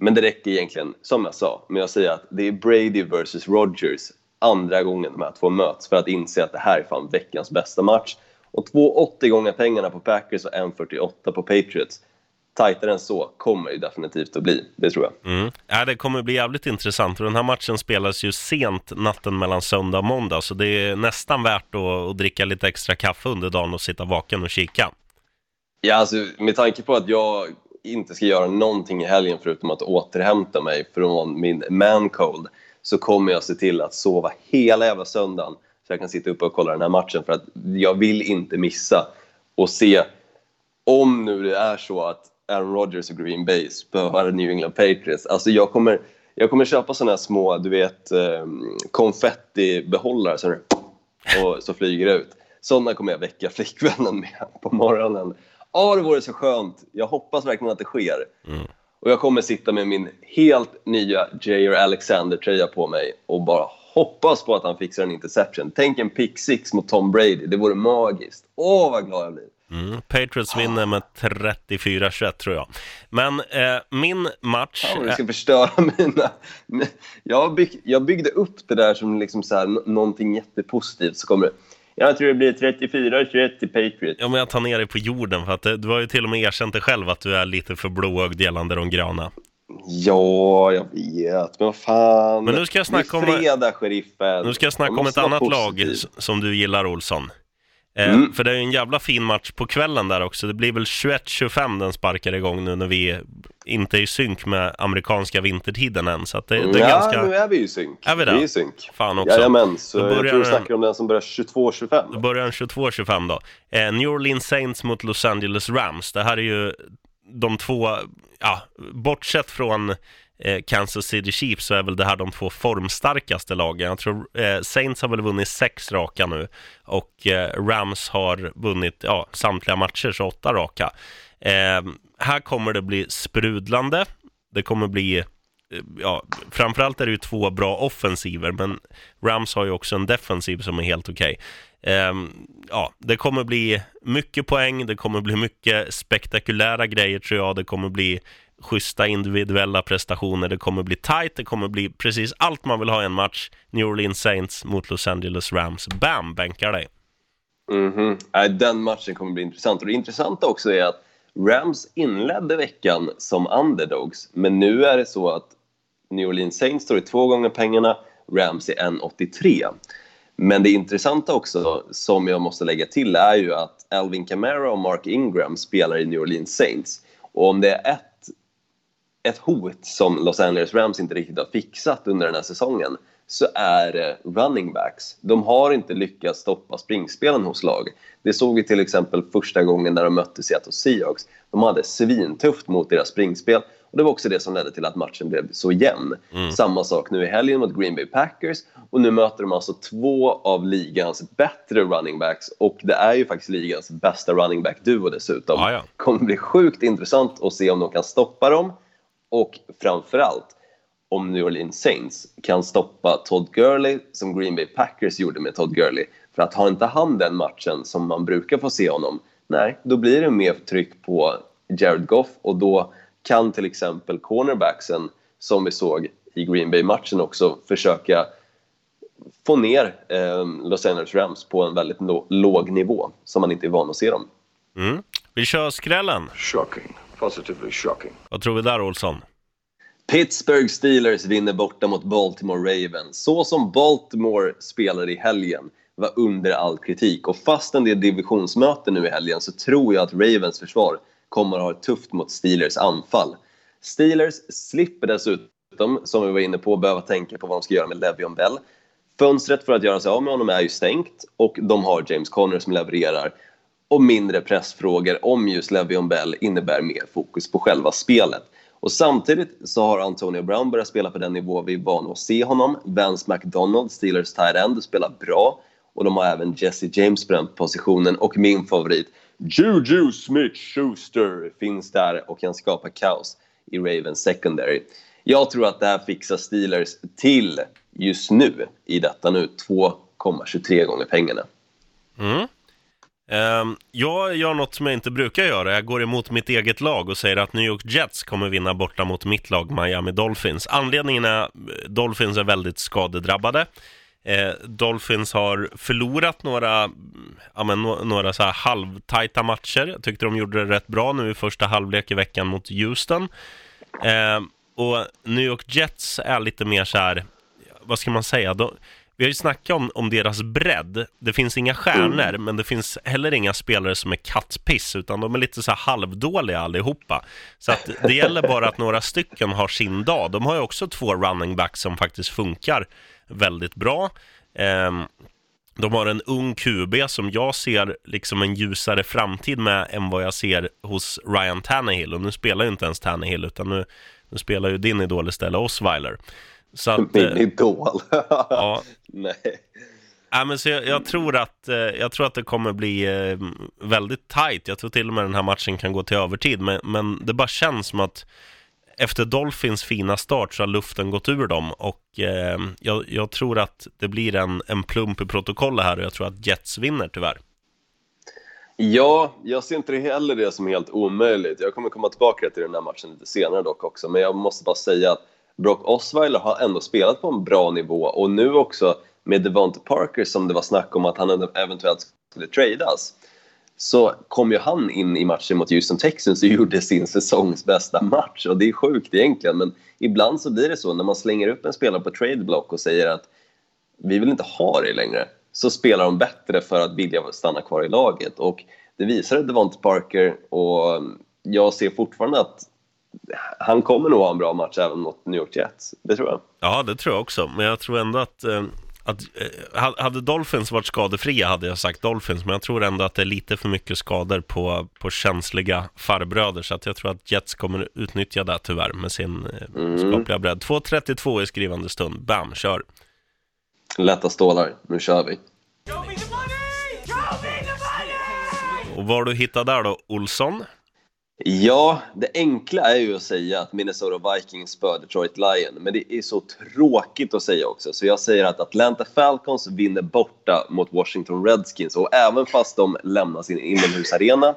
Men det räcker egentligen, som jag sa, med att säga att det är Brady vs Rodgers andra gången de här två möts för att inse att det här är fan veckans bästa match. Och 2,80 gånger pengarna på Packers och 1,48 på Patriots. Tajtare än så kommer det definitivt att bli, det tror jag. Mm. Ja, det kommer bli jävligt intressant. Och den här matchen spelas ju sent natten mellan söndag och måndag, så det är nästan värt att, att dricka lite extra kaffe under dagen och sitta vaken och kika. Ja, alltså, med tanke på att jag inte ska göra någonting i helgen förutom att återhämta mig från min man-cold så kommer jag se till att sova hela jävla söndagen så jag kan sitta uppe och kolla den här matchen för att jag vill inte missa och se om nu det är så att Aaron Rodgers och Green Bay spöar New England Patriots. Alltså jag kommer, jag kommer köpa såna här små, du vet, ehm, konfettibehållare som och så flyger det ut. Såna kommer jag väcka flickvännen med på morgonen. Ja, det vore så skönt. Jag hoppas verkligen att det sker. Och jag kommer sitta med min helt nya Jair Alexander-tröja på mig och bara hoppas på att han fixar en interception. Tänk en pick six mot Tom Brady. Det vore magiskt. Åh, vad glad jag blir. Mm. Patriots vinner med 34-21 tror jag. Men eh, min match... Ja, du ska förstöra [laughs] mina... Jag, bygg, jag byggde upp det där som liksom så här, någonting jättepositivt. Så kommer det... Jag tror det blir 34-21 till Patriots. Ja, men jag tar ner dig på jorden för att du har ju till och med erkänt det själv att du är lite för blåögd gällande de gröna. Ja, jag vet. Men vad fan. Men nu ska jag snacka om- fredag, sheriffen. Nu ska jag snacka om ett annat lag positiv. s- som du gillar, Olsson. Eh, Mm. För det är ju en jävla fin match på kvällen där också. Det blir väl 21-25 den sparkar igång nu när vi inte är i synk med amerikanska vintertiden än. Så att det, det är ja, ganska... nu är vi i synk. Är vi det? Vi är i synk. Fan också. Jajamän, så Då jag börjar tror du snackar om den som börjar 22-25. Då börjar den 22-25 då. Eh, New Orleans Saints mot Los Angeles Rams. Det här är ju de två, ja, bortsett från eh, Kansas City Chiefs så är väl det här de två formstarkaste lagen. Jag tror eh, Saints har väl vunnit sex raka nu och eh, Rams har vunnit ja, samtliga matcher, så åtta raka. Här kommer det bli sprudlande. Det kommer bli eh, ja, framförallt är det ju två bra offensiver, men Rams har ju också en defensiv som är helt okej. Ehm, ja, det kommer bli mycket poäng, det kommer bli mycket spektakulära grejer tror jag, det kommer bli schyssta individuella prestationer, det kommer bli tight, det kommer bli precis allt man vill ha i en match. New Orleans Saints mot Los Angeles Rams. Bam, bänkar dig. Mm -hmm. Den matchen kommer bli intressant. Och det intressanta också är att Rams inledde veckan som underdogs, men nu är det så att New Orleans Saints står i två gånger pengarna, Rams i 1,83. Men det intressanta också, som jag måste lägga till, är ju att Alvin Kamara och Mark Ingram spelar i New Orleans Saints. Och om det är ett, ett hot som Los Angeles Rams inte riktigt har fixat under den här säsongen så är det running backs. De har inte lyckats stoppa springspelen hos lag. Det såg vi till exempel första gången när de mötte Seattle Seahawks. De hade svintufft mot deras springspel och det var också det som ledde till att matchen blev så jämn. Samma sak nu i helgen mot Green Bay Packers och nu möter de alltså två av ligans bättre running backs och det är ju faktiskt ligans bästa running back-duo dessutom. Ja, ja. kommer bli sjukt intressant att se om de kan stoppa dem och framförallt om New Orleans Saints kan stoppa Todd Gurley som Green Bay Packers gjorde med Todd Gurley. För att ha inte han den matchen som man brukar få se honom, nej, då blir det mer tryck på Jared Goff och då kan till exempel cornerbacksen, som vi såg i Green Bay-matchen också, försöka få ner eh, Los Angeles Rams på en väldigt låg nivå som man inte är van att se dem. Mm. Vi kör skrällen. Shocking. Positively shocking. Vad tror vi där, Olsson? Pittsburgh Steelers vinner borta mot Baltimore Ravens. Så som Baltimore spelade i helgen var under all kritik. Och fastän det är divisionsmöte nu i helgen så tror jag att Ravens försvar kommer att ha det tufft mot Steelers anfall. Steelers slipper dessutom, som vi var inne på, behöva tänka på vad de ska göra med Le'Veon Bell. Fönstret för att göra sig av med honom är ju stängt och de har James Conner som levererar. Och mindre pressfrågor om just Le'Veon Bell innebär mer fokus på själva spelet. Och samtidigt så har Antonio Brown börjat spela på den nivå vi är vana att se honom. Vance McDonald, Steelers tight end, spelar bra. Och de har även Jesse James på den positionen. Och min favorit, Juju Smith-Schuster, finns där och kan skapa kaos i Ravens secondary. Jag tror att det här fixar Steelers till just nu, i detta nu, 2,23 gånger pengarna. Mm. Ehm, jag gör något som jag inte brukar göra. Jag går emot mitt eget lag och säger att New York Jets kommer vinna borta mot mitt lag Miami Dolphins. Anledningen är att Dolphins är väldigt skadedrabbade. Eh, Dolphins har förlorat några, ja, men, några så här halvtajta matcher. Jag tyckte de gjorde det rätt bra nu i första halvlek i veckan mot Houston. Ehm, och New York Jets är lite mer så här, vad ska man säga? De, vi har ju snackat om, om deras bredd. Det finns inga stjärnor, men det finns heller inga spelare som är kattpiss, utan de är lite så här halvdåliga allihopa. Så att det [laughs] gäller bara att några stycken har sin dag. De har ju också två running backs som faktiskt funkar väldigt bra. Ehm, de har en ung QB som jag ser liksom en ljusare framtid med än vad jag ser hos Ryan Tannehill. Och nu spelar ju inte ens Tannehill, utan nu, nu spelar ju din idol istället Osweiler. Så att, Min eh, idol. ja, [laughs] Nej. Ja, men så jag, jag, tror att, eh, jag tror att det kommer bli eh, väldigt tight. Jag tror till och med den här matchen kan gå till övertid. Men, men det bara känns som att efter Dolphins fina start så har luften gått ur dem. Och eh, jag, jag tror att det blir en, en plump i protokollet här och jag tror att Jets vinner tyvärr. Ja, jag ser inte heller det som helt omöjligt. Jag kommer komma tillbaka till den här matchen lite senare dock också. Men jag måste bara säga att Brock Osweiler har ändå spelat på en bra nivå och nu också med Devonte Parker som det var snack om att han eventuellt skulle tradas så kom ju han in i matchen mot Houston Texans och [laughs] gjorde sin säsongs bästa match. Och det är sjukt egentligen, men ibland så blir det så när man slänger upp en spelare på tradeblock och säger att vi vill inte ha dig längre, så spelar de bättre för att vilja stanna kvar i laget. Och det visade Devonte Parker och jag ser fortfarande att han kommer nog ha en bra match även mot New York Jets. Det tror jag. Ja, det tror jag också. Men jag tror ändå att, eh, att eh, hade Dolphins varit skadefria hade jag sagt Dolphins. Men jag tror ändå att det är lite för mycket skador på, på känsliga farbröder. Så att jag tror att Jets kommer utnyttja det tyvärr med sin eh, Mm. skapliga bredd. 2.32 i skrivande stund. Bam, kör! Lätta stålar, nu kör vi. Och vad har du hittat där då, Olsson? Ja, det enkla är ju att säga att Minnesota Vikings spöar Detroit Lions. men det är så tråkigt att säga också. Så jag säger att Atlanta Falcons vinner borta mot Washington Redskins och även fast de lämnar sin inomhusarena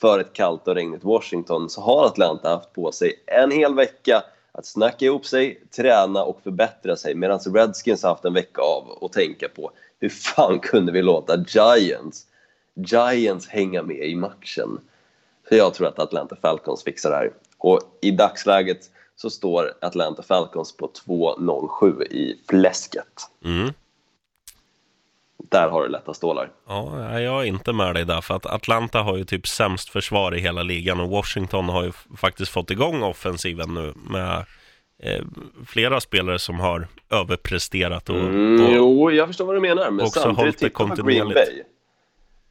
för ett kallt och regnigt Washington så har Atlanta haft på sig en hel vecka att snacka ihop sig, träna och förbättra sig medan Redskins har haft en vecka av att tänka på hur fan kunde vi låta Giants, Giants hänga med i matchen? Så jag tror att Atlanta Falcons fixar det här. Och i dagsläget så står Atlanta Falcons på 2-0-7 i fläsket. Mm. Där har du lätta stålar. Ja, jag är inte med dig där, för att Atlanta har ju typ sämst försvar i hela ligan och Washington har ju faktiskt fått igång offensiven nu med eh, flera spelare som har överpresterat och, Mm, och jo, jag förstår vad du menar, men också samtidigt, titta på Green. Bay.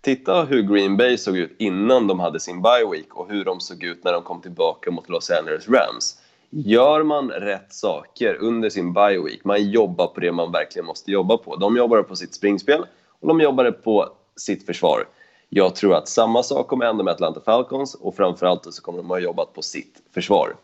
Titta hur Green Bay såg ut innan de hade sin bye week och hur de såg ut när de kom tillbaka mot Los Angeles Rams. Gör man rätt saker under sin bye week, man jobbar på det man verkligen måste jobba på. De jobbade på sitt springspel och de jobbade på sitt försvar. Jag tror att samma sak kommer hända med Atlanta Falcons och framförallt så kommer de ha jobbat på sitt försvar.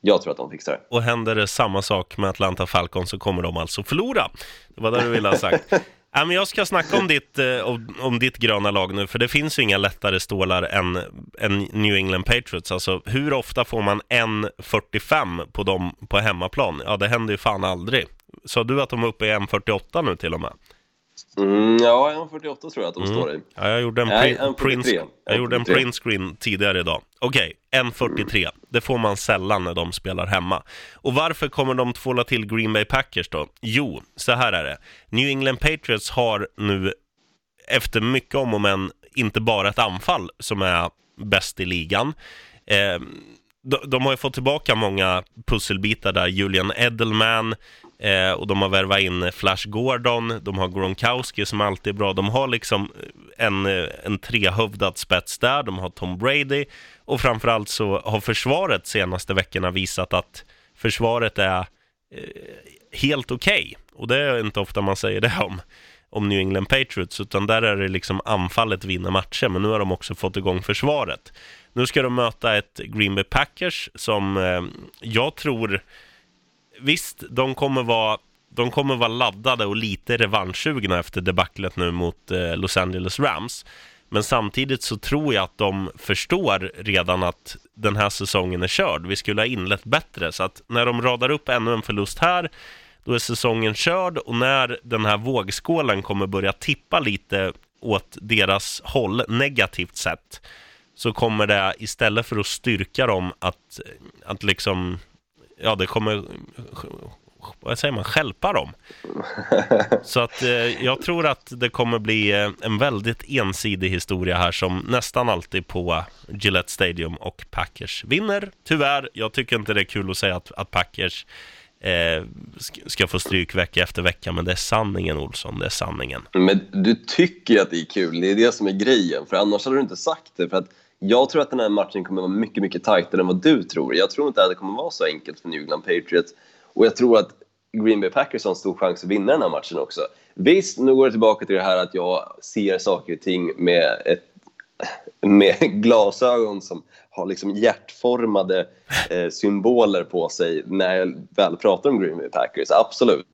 Jag tror att de fixar det. och händer det samma sak med Atlanta Falcons så kommer de alltså förlora. Det var det du ville ha sagt. Ja, men jag ska snacka om ditt, eh, om, om ditt gröna lag nu, för det finns ju inga lättare stålar än, än New England Patriots. Alltså, hur ofta får man 1,45 på dem på hemmaplan? Ja, det händer ju fan aldrig. Sa du att de är uppe i 1,48 nu till och med? Mm, ja, 1,48 tror jag att de står i. Ja, jag gjorde en, Nej, 1,43. print, jag gjorde en 1,43. print screen tidigare idag. Okej, 1.43. Det får man sällan när de spelar hemma. Och varför kommer de tvåla till Green Bay Packers då? Jo, så här är det. New England Patriots har nu, efter mycket om och men, inte bara ett anfall som är bäst i ligan. Eh, de, de har ju fått tillbaka många pusselbitar där. Julian Edelman, eh, och de har värvat in Flash Gordon, de har Gronkowski som alltid är bra. De har liksom eh, en, eh, en trehövdad spets där, de har Tom Brady och framförallt så har försvaret senaste veckorna visat att försvaret är eh, helt okej. Och det är inte ofta man säger det om, om New England Patriots, utan där är det liksom anfallet vinner matcher, men nu har de också fått igång försvaret. Nu ska de möta ett Green Bay Packers som eh, jag tror, visst, de kommer vara de kommer vara laddade och lite revanschsugna efter debaclet nu mot eh, Los Angeles Rams. Men samtidigt så tror jag att de förstår redan att den här säsongen är körd. Vi skulle ha inlett bättre, så att när de radar upp ännu en förlust här, då är säsongen körd och när den här vågskålen kommer börja tippa lite åt deras håll negativt sett, så kommer det istället för att styrka dem att, att liksom, ja det kommer, vad säger man, skälpa dem. [laughs] Så att eh, jag tror att det kommer bli eh, en väldigt ensidig historia här som nästan alltid på Gillette Stadium och Packers vinner. Tyvärr, jag tycker inte det är kul att säga att, att Packers eh, sk- ska få stryk vecka efter vecka, men det är sanningen Olsson, det är sanningen. Men du tycker att det är kul, det är det som är grejen. För annars hade du inte sagt det. För att jag tror att den här matchen kommer vara mycket, mycket tajtare än vad du tror. Jag tror inte att det kommer vara så enkelt för New England Patriots. Och jag tror att Green Bay Packers har en stor chans att vinna den här matchen också. Visst, nu går det tillbaka till det här att jag ser saker och ting med, ett, med glasögon som har liksom hjärtformade eh, symboler på sig när jag väl pratar om Green Bay Packers. Absolut.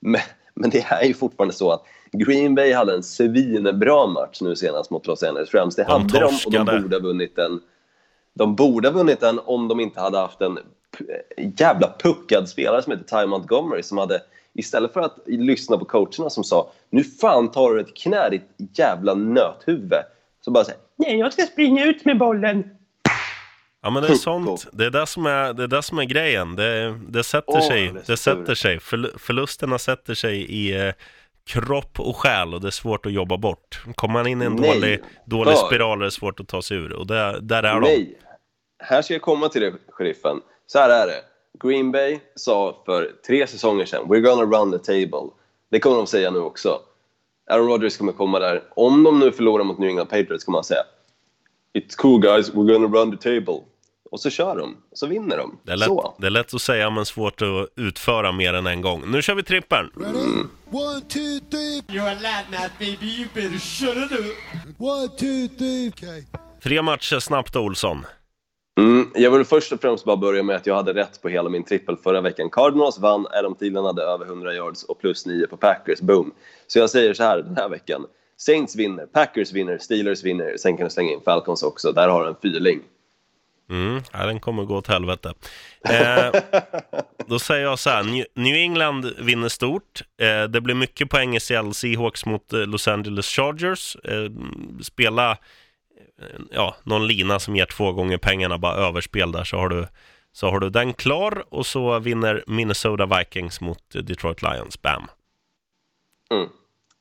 Men, men det är ju fortfarande så att Green Bay hade en svinbra match nu senast mot Los Angeles Rams. Det De hade de och de borde ha vunnit den. De borde ha vunnit den om de inte hade haft en jävla puckad spelare som heter Ty Montgomery som hade istället för att lyssna på coacherna som sa nu fan tar du ett knä ditt jävla nöthuvud så bara säga nej jag ska springa ut med bollen. Ja men det är sånt, det är det som är, det är, det som är grejen. Det, det sätter Åh, sig, det det sätter sig. Förl- förlusterna sätter sig i eh, kropp och själ och det är svårt att jobba bort. Kommer man in i en Nej, dålig, dålig för- spiral är det svårt att ta sig ur och det, där är de. Nej, här ska jag komma till det, sheriffen. Så här är det. Green Bay sa för tre säsonger sedan “We're gonna run the table”. Det kommer de säga nu också. Aaron Rodgers kommer komma där. Om de nu förlorar mot New England Patriots kommer han säga “It's cool guys, we're gonna run the table”. Och så kör de, så vinner de. Det är, lätt, Så. det är lätt att säga men svårt att utföra mer än en gång. Nu kör vi trippeln! Ready? One, two, three. You're a lad now, baby. You better shut it up. One, two, three. Okay. Tre matcher snabbt Olsson. Mm, jag vill först och främst bara börja med att jag hade rätt på hela min trippel förra veckan. Cardinals vann, Adam Thielen hade över 100 yards och plus 9 på Packers. Boom! Så jag säger så här den här veckan. Saints vinner, Packers vinner, Steelers vinner. Sen kan du slänga in Falcons också. Där har du en fyrling. Mm, ja, den kommer gå åt helvete. Eh, [laughs] då säger jag så här, New- England vinner stort. Eh, det blir mycket poäng i Seattle Seahawks mot eh, Los Angeles Chargers. Eh, spela eh, ja, någon lina som ger två gånger pengarna, bara överspel där, så har du, så har du den klar. Och så vinner Minnesota Vikings mot eh, Detroit Lions. Bam! Mm.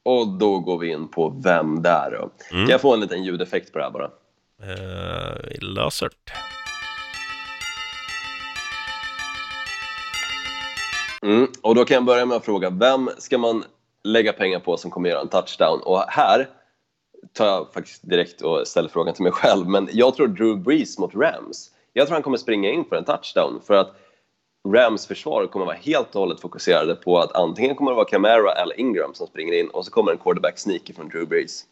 Och då går vi in på vem där då. Kan jag få en liten ljudeffekt på det här bara? Eh, vi löser det. Mm. Och då kan jag börja med att fråga, vem ska man lägga pengar på som kommer göra en touchdown? Och här tar jag faktiskt direkt och ställer frågan till mig själv, men jag tror Drew Brees mot Rams. Jag tror han kommer springa in för en touchdown, för att Rams försvar kommer vara helt och hållet fokuserade på att antingen kommer det vara Camara eller Ingram som springer in och så kommer en quarterback sneaky från Drew Brees.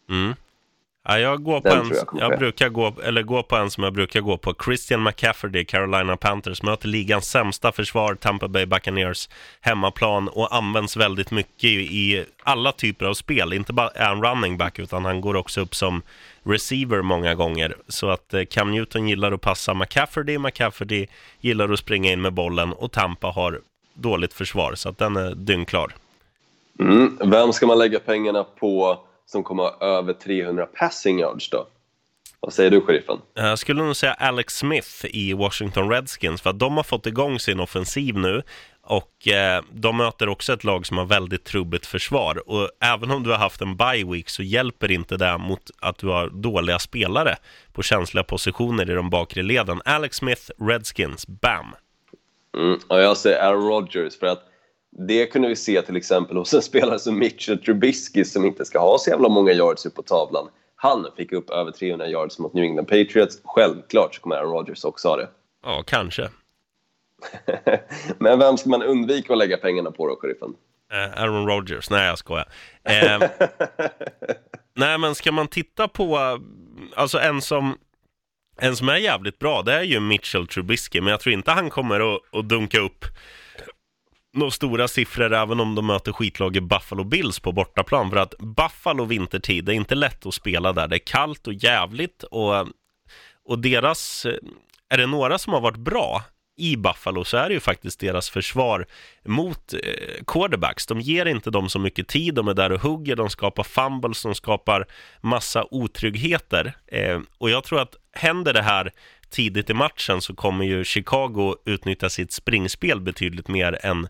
Ja, jag går på Den en, jag jag, brukar gå, eller går på en som jag brukar gå på. Christian McCaffrey, Carolina Panthers, möter ligans sämsta försvar, Tampa Bay Buccaneers, hemmaplan och används väldigt mycket i, alla typer av spel. Inte bara är han running back, utan han går också upp som receiver många gånger. Så att eh, Cam Newton gillar att passa McCaffrey, McCaffrey gillar att springa in med bollen och Tampa har dåligt försvar, så att den är dyngklar. Mm. Vem ska man lägga pengarna på som kommer ha över 300 passing yards då? Vad säger du, sheriffen? Jag skulle nog säga Alex Smith i Washington Redskins, för att de har fått igång sin offensiv nu och eh, de möter också ett lag som har väldigt trubbigt försvar. Och även om du har haft en bye week så hjälper inte det mot att du har dåliga spelare på känsliga positioner i de bakre leden. Alex Smith, Redskins, bam! Mm. Ja, jag säger Aaron Rodgers för att det kunde vi se till exempel hos en spelare som Mitchell Trubisky som inte ska ha så jävla många yards upp på tavlan. Han fick upp över 300 yards mot New England Patriots. Självklart så kommer Aaron Rodgers också ha det. Ja, kanske. [laughs] Men vem ska man undvika att lägga pengarna på då, sheriffen? Eh, Aaron Rodgers, nej jag skojar. Eh, [laughs] nej men ska man titta på, alltså en som, en som är jävligt bra, det är ju Mitchell Trubisky, men jag tror inte han kommer att, att dunka upp några stora siffror även om de möter skitlaget Buffalo Bills på bortaplan. För att Buffalo vintertid, det är inte lätt att spela där. Det är kallt och jävligt och, och deras, eh, är det några som har varit bra i Buffalo så är det ju faktiskt deras försvar mot eh, quarterbacks. De ger inte dem så mycket tid, de är där och hugger, de skapar fumbles, de skapar massa otryggheter. Eh, och jag tror att händer det här tidigt i matchen så kommer ju Chicago utnyttja sitt springspel betydligt mer än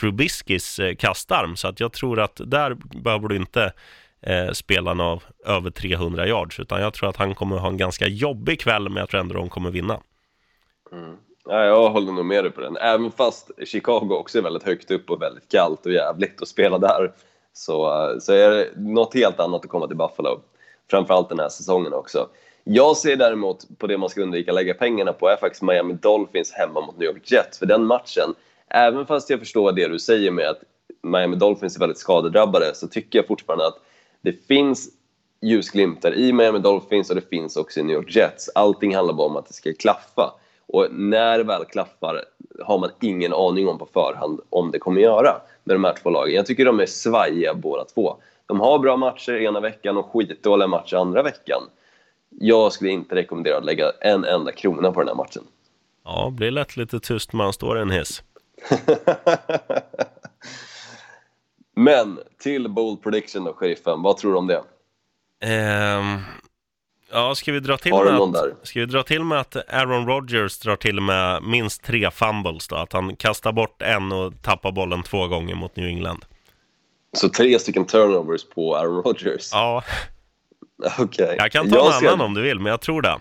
Trubiskis eh, kastarm. Så att jag tror att där behöver du inte eh, spela av över 300 yards, utan jag tror att han kommer ha en ganska jobbig kväll, men jag tror ändå de kommer vinna. Mm. Ja, jag håller nog med dig på den. Även fast Chicago också är väldigt högt upp och väldigt kallt och jävligt att spela där så, eh, så är det något helt annat att komma till Buffalo. Framförallt den här säsongen också. Jag ser däremot på det man ska undvika att lägga pengarna på är faktiskt Miami Dolphins hemma mot New York Jets. För den matchen, även fast jag förstår det du säger med att Miami Dolphins är väldigt skadedrabbade så tycker jag fortfarande att det finns ljusglimtar i Miami Dolphins och det finns också i New York Jets. Allting handlar bara om att det ska klaffa. Och när det väl klaffar har man ingen aning om på förhand om det kommer göra med de här två lagen. Jag tycker de är svajiga båda två. De har bra matcher ena veckan och skitdåliga matcher andra veckan. Jag skulle inte rekommendera att lägga en enda krona på den här matchen. Ja, blir lätt lite tyst när man står i en hiss. [laughs] Men till bold prediction då, sheriffen. Vad tror du om det? Ehm, ja, ska vi dra till Har med att, där? Ska vi dra till med att Aaron Rodgers drar till med minst tre fumbles då? Att han kastar bort en och tappar bollen två gånger mot New England. Så tre stycken turnovers på Aaron Rodgers? Ja, [laughs] Okej. jag kan ta en ser- annan om du vill, men jag tror det.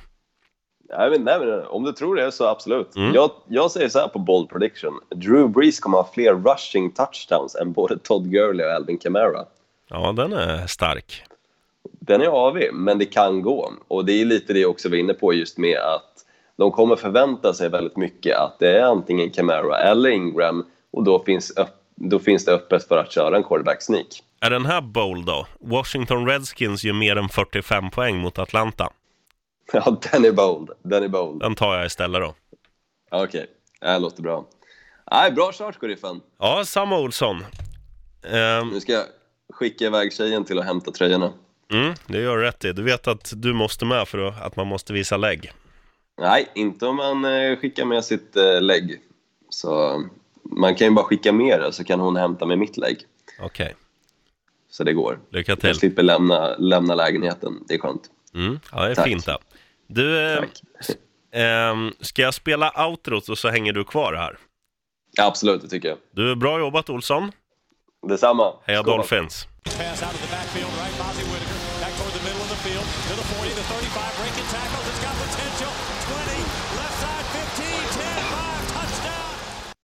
Nej, men, nej, men, om du tror det så absolut. Mm. Jag, jag säger så här på bold prediction. Drew Brees kommer ha fler rushing touchdowns än både Todd Gurley och Alvin Kamara. Ja, den är stark. Den är avig, men det kan gå. Och det är lite det jag också var inne på just med att de kommer förvänta sig väldigt mycket att det är antingen Kamara eller Ingram och då finns, öpp- då finns det öppet för att köra en quarterback sneak. Är den här bold då? Washington Redskins gör mer än 45 poäng mot Atlanta. [laughs] Ja, den är bold. Den är bold. Den tar jag istället då. Okej, det här låter bra. Nej, bra kört, sheriffen. Ja, samma Olsson. Ehm, Nu ska jag skicka iväg tjejen till att hämta tröjorna. mm, det gör du rätt i. Du vet att du måste med för att, att man måste visa lägg. Nej, inte om man eh, skickar med sitt eh, lägg. Så man kan ju bara skicka med det, så kan hon hämta med mitt lägg. Okej, Så det går. lycka Jag till. slipper lämna, lämna lägenheten. Det är skönt. Mm, ja, det är Tack. fint det. Du, eh, Tack. ehm, ska jag spela outrot och så hänger du kvar här? Ja, absolut, det tycker jag. Du, bra jobbat Olsson. Detsamma. Heja. Dolphins. Pass out of the backfield, right? Bozzy Whitaker back toward the middle of the field to the 40, the 35,